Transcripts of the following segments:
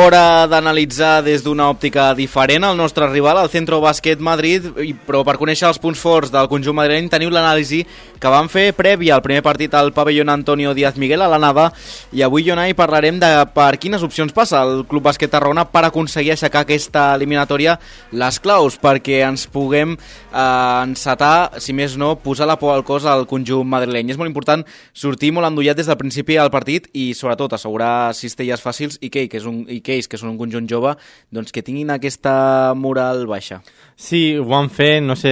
Hora d'analitzar des d'una òptica diferent el nostre rival, el Centro Bàsquet Madrid, però per conèixer els punts forts del conjunt madrileny teniu l'anàlisi que van fer prèvia al primer partit al pavellón Antonio Díaz Miguel a l'anada i avui, Jonai, parlarem de per quines opcions passa el Club Bàsquet Tarragona per aconseguir aixecar aquesta eliminatòria les claus perquè ens puguem eh, encetar, si més no, posar la por al cos al conjunt madrileny. És molt important sortir molt endollat des del principi del partit i sobretot assegurar cistelles fàcils i que, que és un, i Case, que són un conjunt jove, doncs que tinguin aquesta moral baixa. Sí, ho van fer, no sé,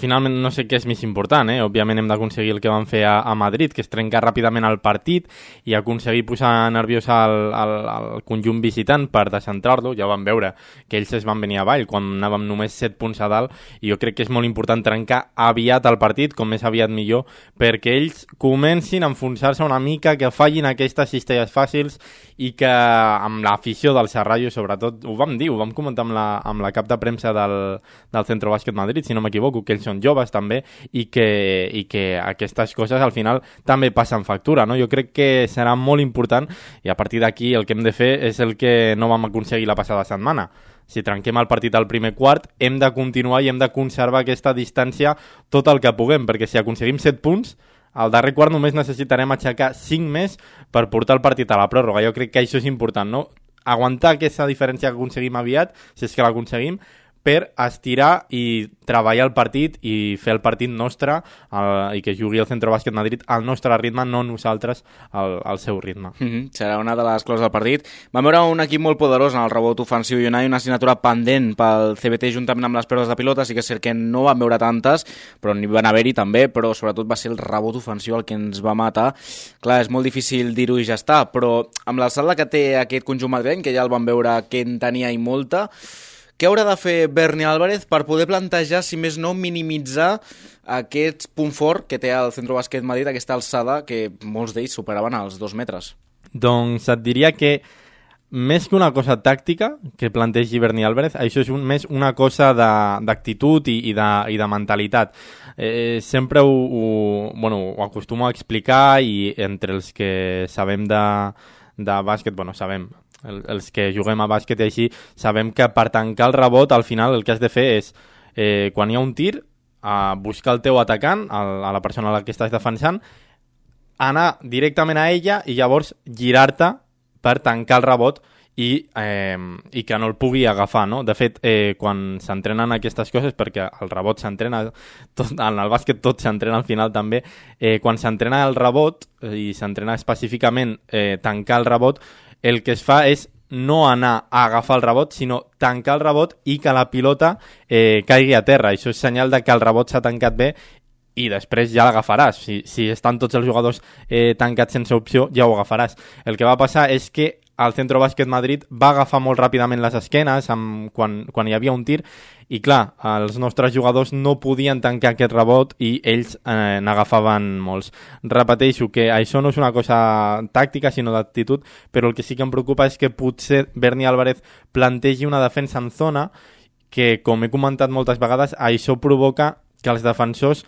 finalment no sé què és més important, eh? òbviament hem d'aconseguir el que van fer a, a Madrid, que és trencar ràpidament el partit i aconseguir posar nerviós al, al, al conjunt visitant per descentrar-lo, ja vam veure que ells es van venir avall quan anàvem només 7 punts a dalt i jo crec que és molt important trencar aviat el partit, com més aviat millor, perquè ells comencin a enfonsar-se una mica, que fallin aquestes cistelles fàcils i que amb l'afició del Serrallo, sobretot, ho vam dir, ho vam comentar amb la, amb la cap de premsa del, del Centro Bàsquet Madrid, si no m'equivoco, que ells són joves també i que, i que aquestes coses al final també passen factura. No? Jo crec que serà molt important i a partir d'aquí el que hem de fer és el que no vam aconseguir la passada setmana. Si trenquem el partit al primer quart, hem de continuar i hem de conservar aquesta distància tot el que puguem, perquè si aconseguim 7 punts, al darrer quart només necessitarem aixecar 5 més per portar el partit a la pròrroga. Jo crec que això és important, no? Aguantar aquesta diferència que aconseguim aviat, si és que l'aconseguim, per estirar i treballar el partit i fer el partit nostre el, i que jugui el Centre Bàsquet Madrid al nostre ritme, no nosaltres al, al seu ritme. Mm -hmm. Serà una de les closes del partit. Vam veure un equip molt poderós en el rebot ofensiu i una assignatura pendent pel CBT juntament amb les pèrdues de pilota, sí que és cert que no van veure tantes, però n'hi van haver-hi també, però sobretot va ser el rebot ofensiu el que ens va matar. Clar, és molt difícil dir-ho i ja està, però amb l'alçada que té aquest conjunt madrileny, que ja el van veure que en tenia i molta, què haurà de fer Berni Álvarez per poder plantejar, si més no, minimitzar aquest punt fort que té el Centro Bàsquet Madrid, aquesta alçada que molts d'ells superaven els dos metres? Doncs et diria que més que una cosa tàctica que plantegi Berni Álvarez, això és un, més una cosa d'actitud i, i, de, i de mentalitat. Eh, sempre ho, ho, bueno, ho acostumo a explicar i entre els que sabem de, de bàsquet, bueno, sabem, el, els que juguem a bàsquet i així, sabem que per tancar el rebot, al final el que has de fer és, eh, quan hi ha un tir, a buscar el teu atacant, a, a la persona a la que estàs defensant, anar directament a ella i llavors girar-te per tancar el rebot i, eh, i que no el pugui agafar, no? De fet, eh, quan s'entrenen aquestes coses, perquè el rebot s'entrena, en el bàsquet tot s'entrena al final també, eh, quan s'entrena el rebot i s'entrena específicament eh, tancar el rebot, el que es fa és no anar a agafar el rebot, sinó tancar el rebot i que la pilota eh, caigui a terra. Això és senyal de que el rebot s'ha tancat bé i després ja l'agafaràs. Si, si estan tots els jugadors eh, tancats sense opció, ja ho agafaràs. El que va passar és que el Centro Bàsquet Madrid va agafar molt ràpidament les esquenes amb, quan, quan hi havia un tir i clar, els nostres jugadors no podien tancar aquest rebot i ells eh, n'agafaven molts. Repeteixo que això no és una cosa tàctica sinó d'actitud, però el que sí que em preocupa és que potser Berni Álvarez plantegi una defensa en zona que, com he comentat moltes vegades, això provoca que els defensors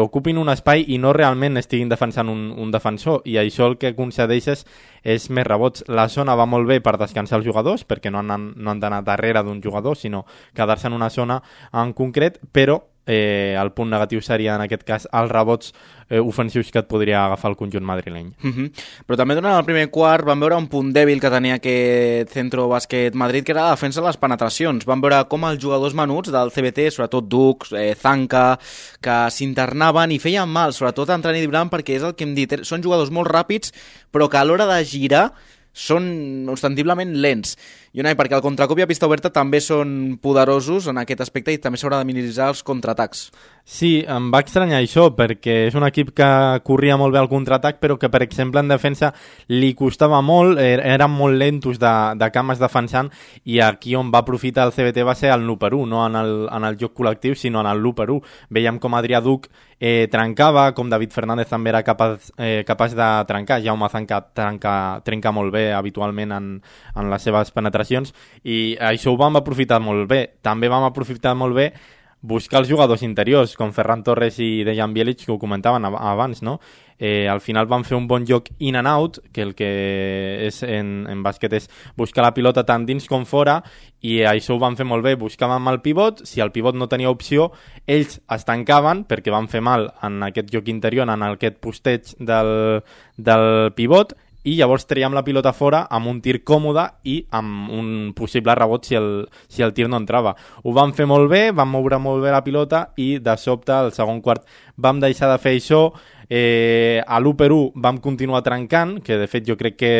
ocupin un espai i no realment estiguin defensant un, un defensor i això el que concedeixes és més rebots. La zona va molt bé per descansar els jugadors perquè no han, no han d'anar darrere d'un jugador sinó quedar-se en una zona en concret però eh, el punt negatiu seria en aquest cas els rebots eh, ofensius que et podria agafar el conjunt madrileny. Mhm. -huh. Però també durant el primer quart vam veure un punt dèbil que tenia aquest centro bàsquet Madrid, que era la defensa de les penetracions. Vam veure com els jugadors menuts del CBT, sobretot Dux, eh, Zanca, que s'internaven i feien mal, sobretot en Trani Blanc, perquè és el que hem dit, són jugadors molt ràpids, però que a l'hora de girar són ostentiblement lents. I una, perquè el contracop i a pista oberta també són poderosos en aquest aspecte i també s'haurà de minimitzar els contraatacs. Sí, em va estranyar això, perquè és un equip que corria molt bé al contraatac, però que, per exemple, en defensa li costava molt, er, eren molt lentos de, de cames defensant, i aquí on va aprofitar el CBT va ser el 1 per 1, no en el, en el joc col·lectiu, sinó en el 1 per 1. Veiem com Adrià Duc eh, trencava, com David Fernández també era capaç, eh, capaç de trencar, Jaume Zanca trenca, trenca molt bé habitualment en, en les seves penetracions, i això ho vam aprofitar molt bé. També vam aprofitar molt bé buscar els jugadors interiors, com Ferran Torres i Dejan Bielic, que ho comentaven abans, no? Eh, al final van fer un bon joc in and out, que el que és en, en bàsquet és buscar la pilota tant dins com fora, i això ho van fer molt bé, buscaven el pivot, si el pivot no tenia opció, ells es tancaven, perquè van fer mal en aquest joc interior, en aquest posteig del, del pivot, i llavors traiem la pilota fora amb un tir còmode i amb un possible rebot si el, si el tir no entrava. Ho vam fer molt bé, vam moure molt bé la pilota i de sobte, al segon quart, vam deixar de fer això, Eh, a l'1 per 1 vam continuar trencant, que de fet jo crec que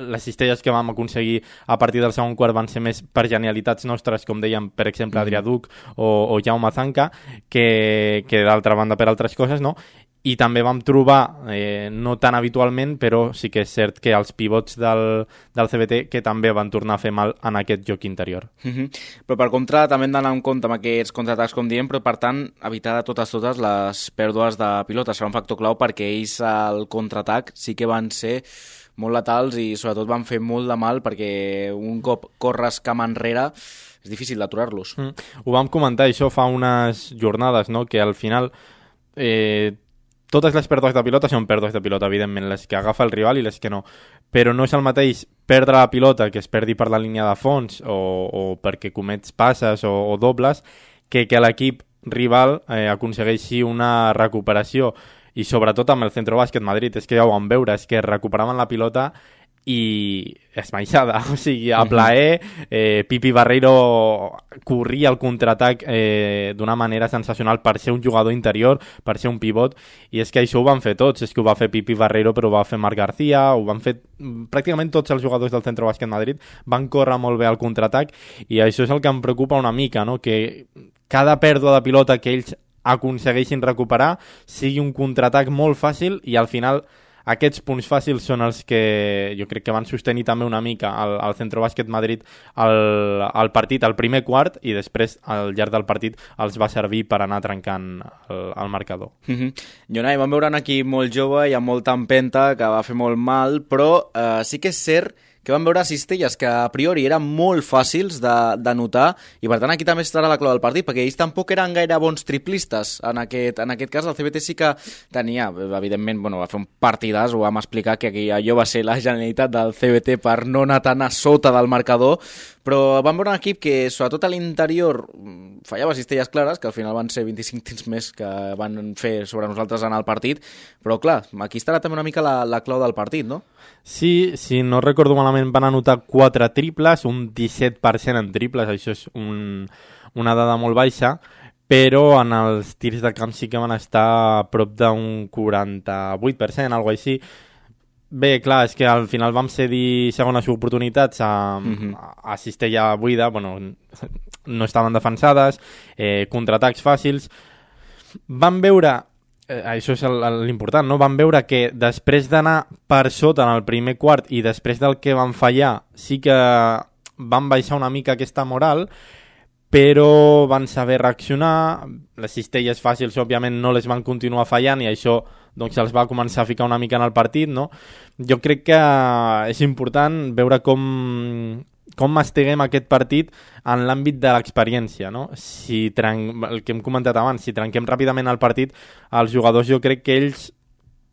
les cistelles que vam aconseguir a partir del segon quart van ser més per genialitats nostres, com dèiem, per exemple, Adrià Duc o, o Jaume Zanca, que, que d'altra banda per altres coses, no? I també vam trobar, eh, no tan habitualment, però sí que és cert que els pivots del, del CBT que també van tornar a fer mal en aquest joc interior. Uh -huh. Però per contra també hem d'anar en compte amb aquests contraatacs, com diem, però per tant evitar de totes totes les pèrdues de pilota serà un factor clau perquè ells al contraatac sí que van ser molt letals i sobretot van fer molt de mal perquè un cop corres cam enrere és difícil d'aturar-los. Mm. Ho vam comentar això fa unes jornades, no? que al final eh, totes les pèrdues de pilota són pèrdues de pilota, evidentment, les que agafa el rival i les que no. Però no és el mateix perdre la pilota, que es perdi per la línia de fons o, o perquè comets passes o, o dobles, que que l'equip rival eh, aconsegueixi una recuperació i sobretot amb el Centro Bàsquet Madrid, és que ja ho vam veure, és que recuperaven la pilota i esmaixada, o sigui, a plaer, eh, Pipi Barreiro corria el contraatac eh, d'una manera sensacional per ser un jugador interior, per ser un pivot, i és que això ho van fer tots, és que ho va fer Pipi Barreiro, però ho va fer Marc García, ho van fer pràcticament tots els jugadors del Centre Bàsquet Madrid, van córrer molt bé al contraatac, i això és el que em preocupa una mica, no? que cada pèrdua de pilota que ells aconsegueixin recuperar sigui un contraatac molt fàcil i al final aquests punts fàcils són els que jo crec que van sostenir també una mica al, al Centro Bàsquet Madrid al, al partit, al primer quart, i després al llarg del partit els va servir per anar trencant el, el marcador. Mm -hmm. Jonai, vam veure un equip molt jove i amb molta empenta que va fer molt mal, però eh, sí que és cert que van veure cistelles que a priori eren molt fàcils de, de notar i per tant aquí també estarà la clau del partit perquè ells tampoc eren gaire bons triplistes en aquest, en aquest cas el CBT sí que tenia, evidentment, bueno, va fer un partidàs, ho vam explicar que aquí allò va ser la generalitat del CBT per no anar tan a sota del marcador però vam veure un equip que sobretot a l'interior fallava cistelles clares, que al final van ser 25 tirs més que van fer sobre nosaltres en el partit, però clar, aquí estarà també una mica la, la clau del partit, no? Sí, si no recordo malament van anotar 4 triples, un 17% en triples, això és un, una dada molt baixa, però en els tirs de camp sí que van estar a prop d'un 48%, algo així. Bé, clar, és que al final vam cedir segones oportunitats a, mm -hmm. a cistella buida, bueno, no estaven defensades, eh, contraatacs fàcils. Vam veure eh, això és l'important, no? Vam veure que després d'anar per sota en el primer quart i després del que van fallar, sí que van baixar una mica aquesta moral, però van saber reaccionar, les cistelles fàcils òbviament no les van continuar fallant i això doncs se'ls va començar a ficar una mica en el partit, no? Jo crec que és important veure com com mastiguem aquest partit en l'àmbit de l'experiència, no? Si tren... el que hem comentat abans, si trenquem ràpidament el partit, els jugadors jo crec que ells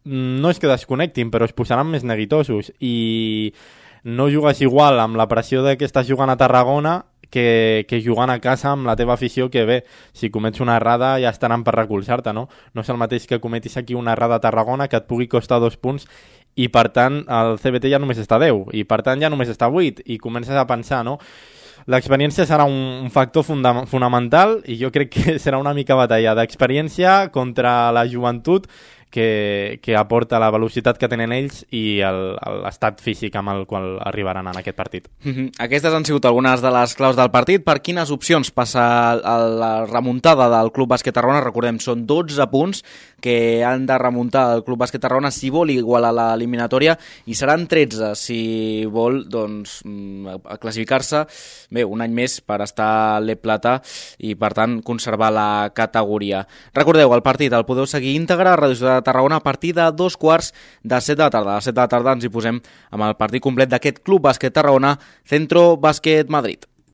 no és que desconnectin, però es posaran més neguitosos i no jugues igual amb la pressió de que estàs jugant a Tarragona que, que jugant a casa amb la teva afició que bé, si comets una errada ja estaran per recolzar-te, no? No és el mateix que cometis aquí una errada a Tarragona que et pugui costar dos punts i per tant el CBT ja només està a 10 i per tant ja només està a 8 i comences a pensar, no? L'experiència serà un, un factor fonamental i jo crec que serà una mica batalla d'experiència contra la joventut que, que aporta la velocitat que tenen ells i l'estat físic amb el qual arribaran en aquest partit. Mm -hmm. Aquestes han sigut algunes de les claus del partit. Per quines opcions passa la remuntada del Club Bàsquet Tarragona? Recordem, són 12 punts que han de remuntar el Club Bàsquet Tarragona si vol igualar l'eliminatòria i seran 13 si vol doncs, mm, classificar-se bé, un any més per estar a l'E Plata i per tant conservar la categoria. Recordeu, el partit el podeu seguir íntegre a Radio Ciutat de Tarragona a partir de dos quarts de set de la tarda. A les set de la tarda ens hi posem amb el partit complet d'aquest Club Bàsquet Tarragona, Centro Bàsquet Madrid.